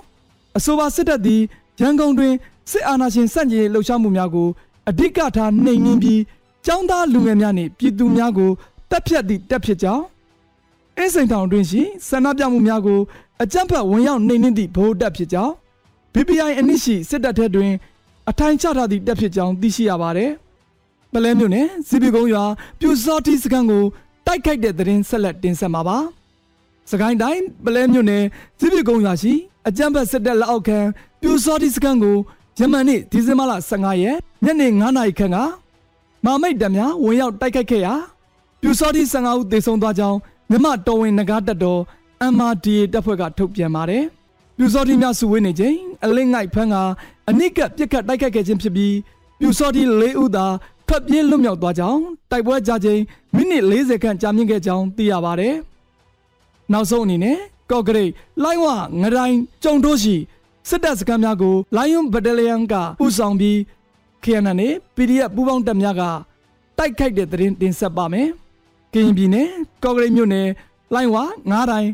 အဆိုပါစစ်တပ်သည်ရန်ကုန်တွင်စစ်အာဏာရှင်စန့်ကျင်ရေးလှုပ်ရှားမှုများကိုအဓိကထားနှိမ်နင်းပြီးចောင်းသားလူငယ်များနှင့်ပြည်သူများကိုတပ်ဖြတ်သည့်တပ်ဖြစ်ကြောင်းအင်းစိန်တောင်တွင်ရှိဆန္ဒပြမှုများကိုအကြမ်းဖက်ဝင်ရောက်နှိမ်နင်းသည့်ဗဟိုတပ်ဖြစ်ကြောင်း BPI အနည်းရှိစစ်တပ်ထဲတွင် အထိုင်ချထားသည့်တပ်ဖြစ်ကြောင်းသိရှိရပါသည်။ပလဲမြို့နယ်စီပီကုန်းရွာပြူစောတိစခန်းကိုတိုက်ခိုက်တဲ့သတင်းဆက်လက်တင်ဆက်မှာပါ။စကိုင်းတိုင်းပလဲမြို့နယ်စီပီကုန်းရွာရှိအကြမ်းဖက်စစ်တပ်လက်အောက်ခံပြူစောတိစခန်းကိုယမန်နေ့ဒီဇင်ဘာလ15ရက်ညနေ9နာရီခန့်ကမာမိတ်တပ်များဝင်ရောက်တိုက်ခိုက်ခဲ့ရာပြူစောတိ15ဦးသေဆုံးသွားကြောင်းမြမတော်ဝင်နဂါတပ်တော် MRDA တပ်ဖွဲ့ကထုတ်ပြန်ပါတယ်။ပြူစောတိများစုဝေးနေချိန်အလင်းငိုက်ဖန်းက အနိကပြစ်ခတ်တိုက်ခိုက်ခဲ့ခြင်းဖြစ်ပြီးပြူစောတိ၄ဦးသာထွက်ပြေးလွတ်မြောက်သွားကြောင်းတိုက်ပွဲကြချိန်မိနစ်40ခန့်ကြာမြင့်ခဲ့ကြောင်းသိရပါတယ်။နောက်ဆုံးအနေနဲ့ကော့ဂရိတ်လိုင်းဝငရိုင်းကြုံတိုးရှိစစ်တပ်စခန်းများကို Lion Battalion ကပူဆောင်ပြီး KNN နဲ့ PDF ပူးပေါင်းတပ်များကတိုက်ခိုက်တဲ့သတင်းတင်ဆက်ပါမယ်။ကရင်ပြည်နယ်ကော့ဂရိတ်မြို့နယ်လိုင်းဝငါးတိုင်း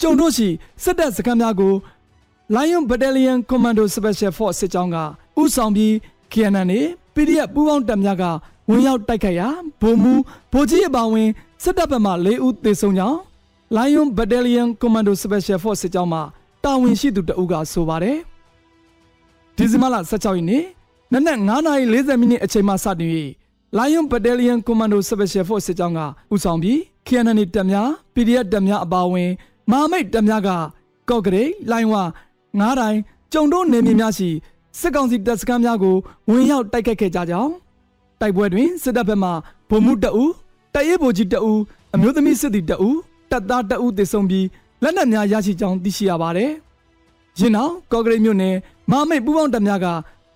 ကျုံတို့ရှိစစ်တပ်စခန်းများကို Lion Battalion Commando Special Force စစ်ကြောင်းကဥဆောင်ပြီး KNN နဲ့ PDF ပူးပေါင်းတပ်များကဝင်ရောက်တိုက်ခိုက်ရာဗိုလ်မှူးဗိုလ်ကြီးအပါဝင်စစ်တပ်ဘက်မှ၄ဦးသေဆုံးကြောင်း Lion Battalion Commando Special Force စစ်ကြောင်းမှတာဝန်ရှိသူတအုပ်ကဆိုပါတယ်ဒီဇင်ဘာလ16ရက်နေ့နနက်9:40မိနစ်အချိန်မှစတင်၍ Lion Battalion Commando Special Force စစ်ကြောင်းကဦးဆောင်ပြီး KNN တပ်များ PDF တပ်များအပါအဝင်မဟာမိတ်တပ်များကကော့ဂရိတ်လိုင်းဝ ငါးတိုင်းကြုံတို့နေမြေများရှိစစ်ကောင်စီတပ်စခန်းများကိုဝင်ရောက်တိုက်ခတ်ခဲ့ကြကြောင်းတိုက်ပွဲတွင်စစ်တပ်ဘက်မှဗိုလ်မှူးတအူတရဲဗိုလ်ကြီးတအူအမျိုးသမီးစစ်သည်တအူတပ်သားတအူသေဆုံးပြီးလက်နက်များရရှိကြောင်းသိရှိရပါတယ်။ယင်းနောက်ကော့ဂရိတ်မြို့နယ်မဟာမိတ်ပူးပေါင်းတပ်များက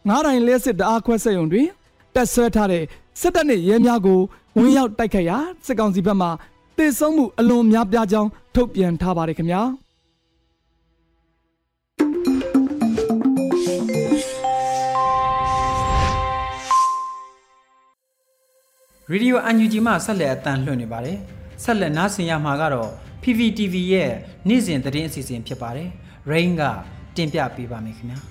ငါးတိုင်လဲစစ်တအားခွဲဆက်ရုံတွင်တက်ဆွဲထားတဲ့စစ်တပ်နဲ့ရဲများကိုဝင်ရောက်တိုက်ခိုက်ရာစစ်ကောင်စီဘက်မှတေဆုံးမှုအလွန်များပြားကြောင်းထုတ်ပြန်ထားပါတယ်ခင်ဗျာ။ Radio UNG မှဆက်လက်အတန်လွှင့်နေပါတယ်။ဆက်လက်နားဆင်ရမှာကတော့ PPTV ရဲ့နေ့စဉ်သတင်းအစီအစဉ်ဖြစ်ပါတယ်။ Rain ကတင်ပြပေးပါမယ်ခင်ဗျာ။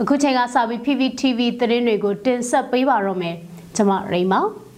အခုချိန်ကစပြီး PPTV သတင်းတွေကိုတင်ဆက်ပေးပါတော့မယ်။ကျွန်မ Rain ပါ။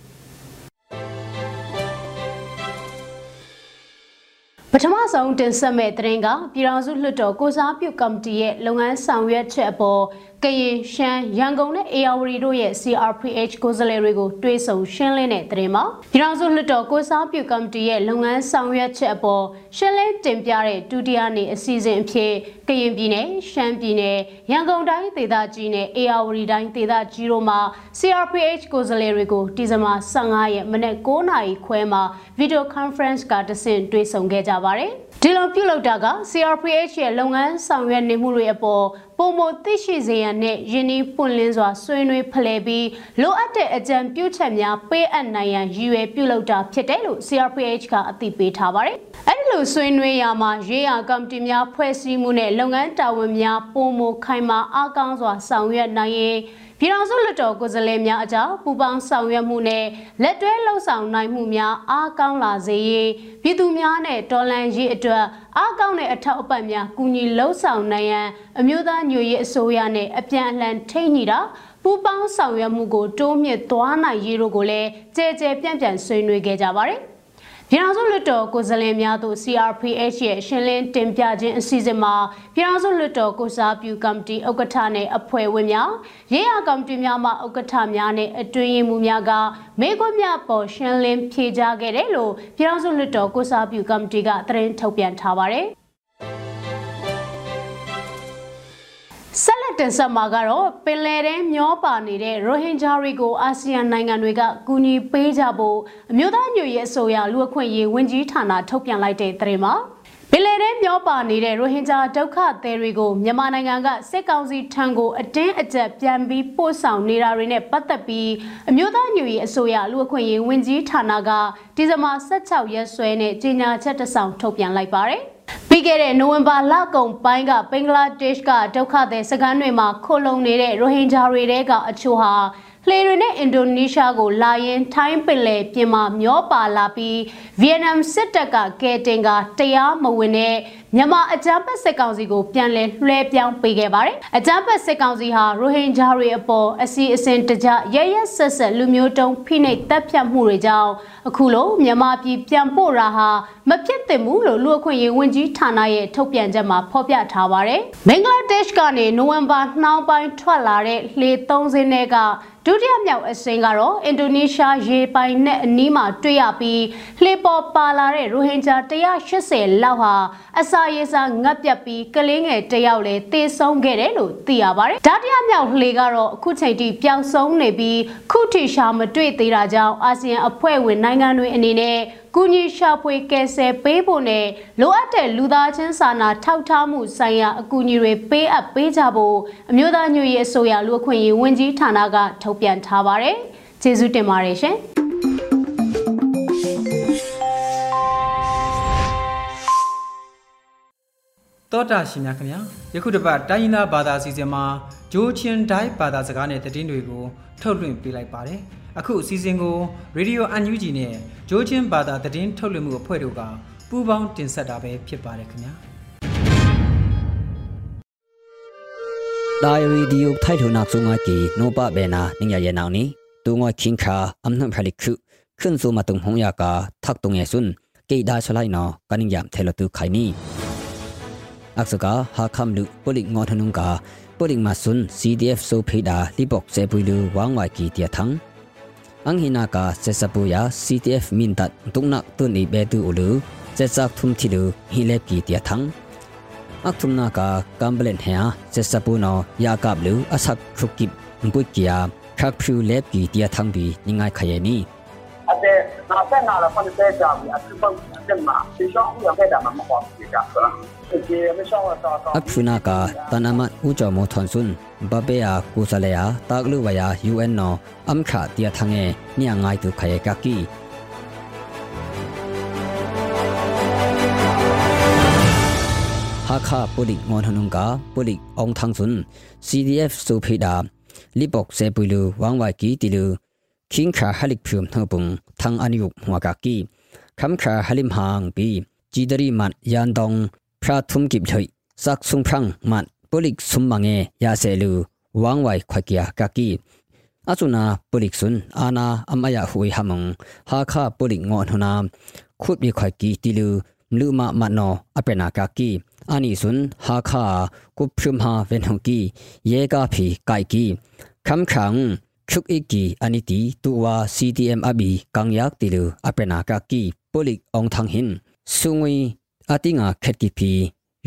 ပထမဆုံးတင်ဆက်မဲ့သတင်းကပြည်ထောင်စုလွှတ်တော်ကိုစားပြုကော်မတီရဲ့လုပ်ငန်းဆောင်ရွက်ချက်အပေါ် ကရင်ရှမ်းရန်ကုန်နဲ့အေယာဝတီတို့ရဲ့ CRPH ကိုယ်စားလှယ်တွေကိုတွဲဆုံရှင်းလင်းတဲ့သတင်းမှာပြည်ထောင်စုလွှတ်တော်ကိုစားပြုကော်မတီရဲ့လုပ်ငန်းဆောင်ရွက်ချက်အပေါ်ရှင်းလင်းတင်ပြတဲ့ဒုတိယနေ့အစီအစဉ်အဖြစ်ကရင်ပြည်နယ်ရှမ်းပြည်နယ်ရန်ကုန်တိုင်းဒေသကြီးနဲ့အေယာဝတီတိုင်းဒေသကြီးတို့မှာ CRPH ကိုယ်စားလှယ်တွေကိုဒီဇင်ဘာ15ရက်မနေ့9နာရီခွဲမှာ Video Conference ကတဆင့်တွေ့ဆုံခဲ့ကြပါတယ်ဒီလိုပြုလုပ်တာက CRPH ရဲ့လုပ်ငန်းဆောင်ရွက်နေမှုတွေအပေါ် ပုံမသိရှိစေရန်နဲ့ယင်းဤပွင့်လင်းစွာဆွေးနွေးဖလှယ်ပြီးလိုအပ်တဲ့အကြံပြုချက်များပေးအပ်နိုင်ရန်ရည်ရွယ်ပြုလုပ်တာဖြစ်တယ်လို့ CRPH ကအသိပေးထားပါတယ်။အဲဒီလိုဆွေးနွေးရမှာရေးရာကော်မတီများဖွဲ့စည်းမှုနဲ့လုပ်ငန်းတာဝန်များပုံမခိုင်မာအားကောင်းစွာဆောင်ရွက်နိုင်ရင် ပြည်ထောင်စုလွှတ်တော်ကိုယ်စားလှယ်များအကြားပူးပေါင်းဆောင်ရွက်မှုနဲ့လက်တွဲလှုပ်ဆောင်နိုင်မှုများအားကောင်းလာစေရေးပြည်သူများနဲ့တော်လှန်ရေးအတွက်အားကောင်းတဲ့အထောက်အပံ့များကူညီလှုပ်ဆောင်နိုင်ရန်အမျိုးသားညွရေးအစိုးရနဲ့အပြန်အလှန်ထိညီတာပူးပေါင်းဆောင်ရွက်မှုကိုတိုးမြင့်သွားနိုင်ရေးတို့ကိုလည်းကြဲကြဲပြန့်ပြန့်ဆွေးနွေးခဲ့ကြပါတယ်။ ပြည်ထောင်စုလွှတ်တော်ကိုယ်စားလှယ်များသို့ CRPH ရဲ့ရှင်းလင်းတင်ပြခြင်းအစီအစဉ်မှာပြည်ထောင်စုလွှတ်တော်ကိုစားပြုကော်မတီဥက္ကဋ္ဌနဲ့အဖွဲ့ဝင်များရေးရာကော်မတီများမှဥက္ကဋ္ဌများနဲ့အတွင်းရေးမှူးများကမေခွန်းများပေါ်ရှင်းလင်းဖြေကြားခဲ့တယ်လို့ပြည်ထောင်စုလွှတ်တော်ကိုစားပြုကော်မတီကသတင်းထုတ်ပြန်ထားပါတယ်။ က်လက်တင်ဆက်မှာကတော့ပင်လယ်ထဲမျောပါနေတဲ့ရိုဟင်ဂျာတွေကိုအာဆီယံနိုင်ငံတွေကကူညီပေးကြဖို့အမျိုးသားညွရေးအစိုးရလူအခွင့်ရေးဝန်ကြီးဌာနထုတ်ပြန်လိုက်တဲ့သတင်းမှာ ပင်လယ်ထဲမျောပါနေတဲ့ရိုဟင်ဂျာဒုက္ခသည်တွေကိုမြန်မာနိုင်ငံကစစ်ကောင်စီထံကိုအတင်းအကျပ်ပြန်ပြီးပို့ဆောင်နေတာတွေနဲ့ပတ်သက်ပြီးအမျိုးသားညွရေးအစိုးရလူအခွင့်ရေးဝန်ကြီးဌာနကဒီဇင်ဘာ16ရက်စွဲနဲ့ကြေညာချက်တစ်စောင်ထုတ်ပြန်လိုက်ပါတယ်ပြီးခဲ့တဲ့နိုဝင်ဘာလကုန်ပိုင်းကဘင်္ဂလားဒေ့ရှ်ကဒုက္ခသည်စခန်းတွေမှာခိုလုံနေတဲ့ရိုဟင်ဂျာတွေတဲကအချို့ဟာ လှေတွေနဲ့အင်ဒိုနီးရှားကိုလာရင်ထိုင်းပင်လယ်ပြင်မှာမျောပါလာပြီးဗီယက်နမ်စစ်တပ်ကကဲတင်ကတရားမဝင်တဲ့ မြန်မာအကြမ်းဖက်စစ်ကောင်စီကိုပြန်လည်လွှဲပြောင်းပေးခဲ့ပါတယ်။အကြမ်းဖက်စစ်ကောင်စီဟာရိုဟင်ဂျာတွေအပေါ်အစီအစဉ်တကြရရဆက်ဆက်လူမျိုးတုံးဖိနှိပ်တပ်ဖြတ်မှုတွေကြောင့်အခုလိုမြန်မာပြည်ပြန်ပို့တာဟာမဖြစ်သင့်ဘူးလို့လူအခွင့်ရေးဝန်ကြီးဌာနရဲ့ထုတ်ပြန်ချက်မှာဖော်ပြထားပါတယ်။ဘင်္ဂလားဒေ့ရှ်ကနေနိုဝင်ဘာနှောင်းပိုင်းထွက်လာတဲ့လှေ၃စင်းတွေကဒုတိယမြောက်အစင်းကတော့အင်ဒိုနီးရှားရေပိုင်နဲ့အနီးမှာတွေ့ရပြီးလှေပေါ်ပါလာတဲ့ရိုဟင်ဂျာ180လောက်ဟာအစာရေစာငတ်ပြတ်ပြီးကလေးငယ်တယောက်လည်းသေဆုံးခဲ့တယ်လို့သိရပါတယ်။ဓာတရမြောက်လှေကတော့အခုချိန်ထိပျောက်ဆုံးနေပြီးခုထိရှာမတွေ့သေးတာကြောင့်အာဆီယံအဖွဲ့ဝင်နိုင်ငံတွေအနေနဲ့ကူညီရှာဖွေကယ်ဆယ်ပေးဖို့နဲ့လိုအပ်တဲ့လူသားချင်းစာနာထောက်ထားမှုဆိုင်ရာအကူအညီတွေပေးအပ်ပေးကြဖို့အမျိုးသားညွရေးအစိုးရလူအခွင့်အရေးဝန်ကြီးဌာနကထုတ်ပြန်ထားပါတယ်။ကျေးဇူးတင်ပါတယ်ရှင်။ တောတာရှင်များခင်ဗျာယခုတစ်ပတ်တိုင်းရင်းသားဘာသာအစီအစဉ်မှာဂျိုးချင်းဒိုင်းဘာသာစကားနဲ့သတင်းတွေကိုထုတ်လွှင့်ပေးလိုက်ပါတယ်အခုအစီအစဉ်ကို Radio UNG နဲ့ဂျိုးချင်းဘာသာသတင်းထုတ်လွှင့်မှုအဖွဲ့တို့ကပူးပေါင်းတင်ဆက်တာပဲဖြစ်ပါတယ်ခင်ဗျာဒိုင်ရီဒီယိုထိုင်ထုနာဆုငါကီနောပဘေနာနင်းရရဲ့နောင်နီတူငွာချင်းခါအမ်နမ်ဖလိခုခွန်းစုမတုံဟုံယာကာ อักษกาหาคำลุปลิกงอทนุงกาปลิกมาซุน CDF โซเพดาลิบอกเซปุยลูวางไวกีเตียทังอังฮินากาเซซาปุยา CDF มินตัดตุงนักตุนอีเบตูอุลูเซซักทุมทิลูฮิเลกีเตียทังอักทุมนากากัมเบลนเฮียเซซาปูนอยากาบลูอสักครุกิบปุกกียาคักพิวเลกีเตียทังบีนิงไงขยนีอาเซนาเซนาละคนเซจามีอักทุม 嘛，学校不要再咱们黄皮干了。Apshuna ka tanamat ucha mo thonsun babea kusalea takluwaya UN no amkha tia thange ni angai tu khaye ka ki าคาปุริงอนหนุงกาปุริองทังสุน CDF สุพิดาลิบกเซปุลูวังไวกีติลูคิงขาฮลิกพิมทบุงทังอนิยุกหัวกากี คำคาฮัลิมหางปีจีดรีมันยันดงพระทุมกิบเฉยสักสุงพรังมันปุลิกสุมมังเงยาเซลูวางไว้ควายเกียกากีอาจุนาปุลิกสุนอาณาอัมายาหุยหามงฮาคาปุลิกงอนหุนามขุดบีควายกีติลูလူမမနောအပနာကကီအာနီဆွန်ဟာခါကုပ္ပမဟာဝေနုကီယေကာဖီကိုက်ကီခမ်ခန်းชุกอีกีอันนี้ตีตัว CTM อบีกังยักติลูอเปนากากี polik ong thang hin sungui atinga khetki phi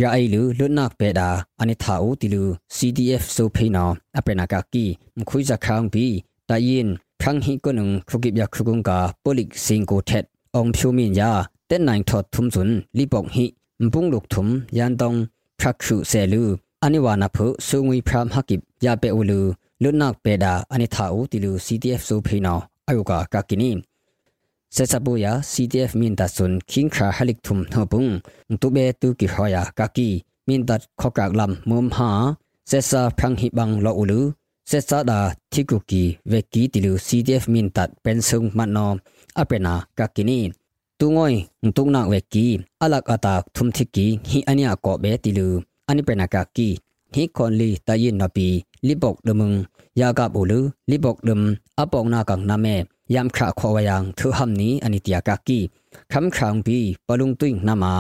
ya ailu lunak peda ani tha u tilu cdf so pheina apena ka ki mkhui za khang bi ta yin khang hi konung khukip ya khukung ka polik sing ko thet ong phyu min ya ten nine thot thum chun lipong hi mpung luk thum yan dong phakhu se lu ani wa na phu sungui phram hakip ya pe ulu lunak peda ani tha u tilu cdf so pheina ayoka ka kini se sabuya CTF min ta sun king kha halik thum thopung tube tu ki hoya kaki min dat khokak lam mom ha se sa phang hi bang lo ulu se sa da thiku ki ve ki tilu CTF min tat pensung man no apena kakini tungoi tung na ve ki alak ata thum thiki hi ania ko be tilu ani pena kaki hi kon li ta yin na pi libok dumung ya ga bulu libok dum apong na kang na me ยุกากากินีเซซาบุยา CDF มินตัดสุนคิงคราฮัลิกทุมทบุงตุเบตุกิฮอยากากีมินตัดขอกากลำมุมหาเซซาพรังฮิบังลออุลูเซซาดาทิกุกีเวกีติลู CDF มินตัดเป็นซุงมันนออเปนากากินีตุงอยตุงนักเวกีอลักอาตาทุมทิกีฮิอันยากอเบติลูอันนี้เป็นากากีฮิคอนลีตายินนปีลิบกดมึงยากาบูลูลิบกดมอปองนากังนาเมยามขะขวยังทุหำนี้อันนี้ตียกากีคำครางปีปลุงตุงนามา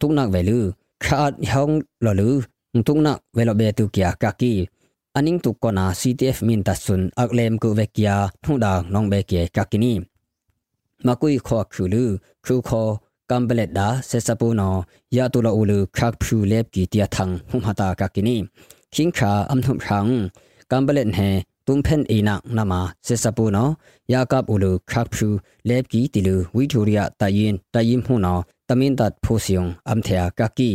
ตุงนักเวลือขาดห้องหลลือตุงนักเวลเบตุกียกากีอันนิงตุกกนา CTF มินตัสุนอักเลมกุเวกียทุดางนองเบเกียกากินีมากุยขอคือลือคือขอกัมเบเลดาเซซาปูนอยาตุลาอูลือครักพูเลบกีเตียทังหุมหตากากินีคิงขาอัมทุมรังกัมเบเลนเฮ ตุงเพนอีนักนามาเซซาปูนอยากับอุลูครักพูเลบกีติลูวิทูริยาตายินตายิมหูนอตามินตัดพูซิยงอัมเทียกากี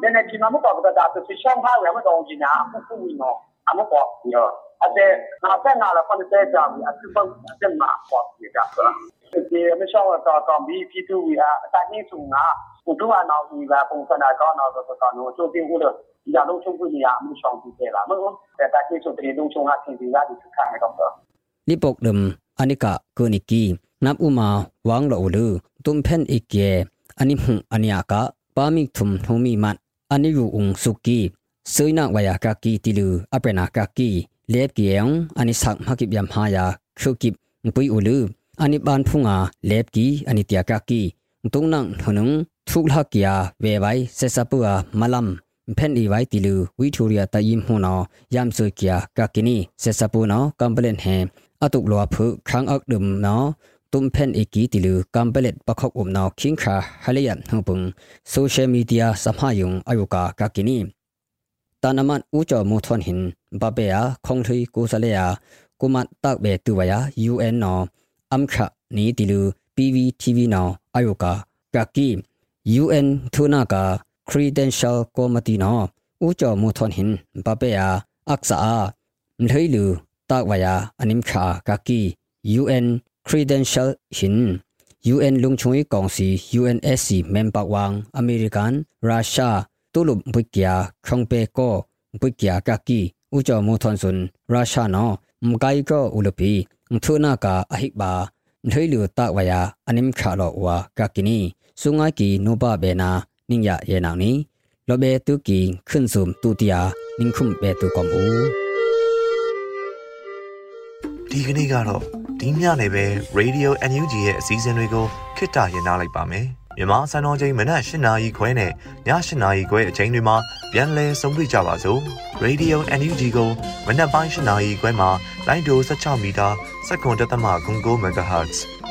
เนี่ยในที่มันมุกบอกว่าจะเป็นช่องภาพแล้วมันตรงจริงนะผู้ผู้วินออันมุกบอกเยอะอาจจะงานแต่งงานแล้วคนจะจะมีอาชีพเพิ่มขึ้นมาบอกเยอะจ้ะဒီမရှောင်းတော့တော့ဘီဖြစ်သူဝီဟာအတိုင်းစုငါဘုဒ္ဓဘာသာဝီပါပုံစံတော်တော့တော့တော့ကျိုးတင်ကိုတော့ ရာလုံးထုတ်ပြရအမှုဆောင်ပြီးခဲ့လာမဟုတ်ဘူးတာကိစုတရေလုံးချုံဟာသင်ပြရဒီစခါနေတော့တော့နိပုတ်ဒမ်အနိကာကိုနိကီနပ်ဥမာဝမ်လောလူတုံဖန်အိကေအနိမှုအနိယာကာပါမိထုံထုံမီမတ်အနိယူုံစုကီဆွိနာဝယာကာကီတီလူအပရနာကာကီလေပကီယံအနိဆက်မကိဗျမ်ဟာယာခုကိပွိဥလူအနိပန်ဖုငါလေပကီအနိတယာကာကီတုံနန်ထုံထုလဟကီယာဝေဝိုင်ဆေဆပူအာမလမ် นพุงาเลบกีอันิตยากากีตุงนังหนุงทุกลักยาเวไวเซซาปัวมาลัมเพนอีไว้ติลูวิทูเรียตายิมหูนอยามสุกียกากินีเซซาปูนอกัมเปเลนเฮအတုလောဖုခန်းအကဒုံနောตุมเพนอีกีติลูกัมเปเลตปะขอกอุมนอคิงคาฮะเลยันหุปุงโซเชียลมีเดียสัมหายุงอายุกากากินีตานามันอูจอมูทอนหินบาเบียคงทุยกูสะเลยากุมัตตักเบตุวายา UN นออัมขะนีติลู PVTV นออายุกากากี UN ทุนากา credential committee no u cho mu thon hin ba pe ya aksa a mhlei lu tak wa ya anim kha ka ki UN credential hin UN lung chui kong si UNSC member wang American Russia tulum bukya khong pe ko bukya ka ki u cho mu thon sun Russia no mkai ko ulupi nthuna ka ahik ba nhlei lu tak wa ya anim kha lo wa ka kini sungai ki noba be na นซุนรัสเซียนอมไกก็อุลปีทุนากาอหิบาเทยลูตากวายาอันิมขาโลวากากินีสุงไอกีโนบาเบนานิงยาเยนาวนี้โลเบตุกีขึ้นซุมตุติยานิงคุมเบตุกอมอูဒီကနေ့ကတော့ဒီညနေပဲ Radio NUG ရဲ့အစည်းအဝေးတွေကိုခਿੱတရရနိုင်ပါမယ်။မြန်မာစံတော်ချိန်မနက်၈နာရီခွဲနဲ့ည၈နာရီခွဲအချိန်တွေမှာပြန်လည်ဆုံးဖြတ်ကြပါစို့။ Radio NUG ကိုမနက်ပိုင်း၈နာရီခွဲမှာလိုင်းဒို16မီတာစက္ကန့်တသမ9 MHz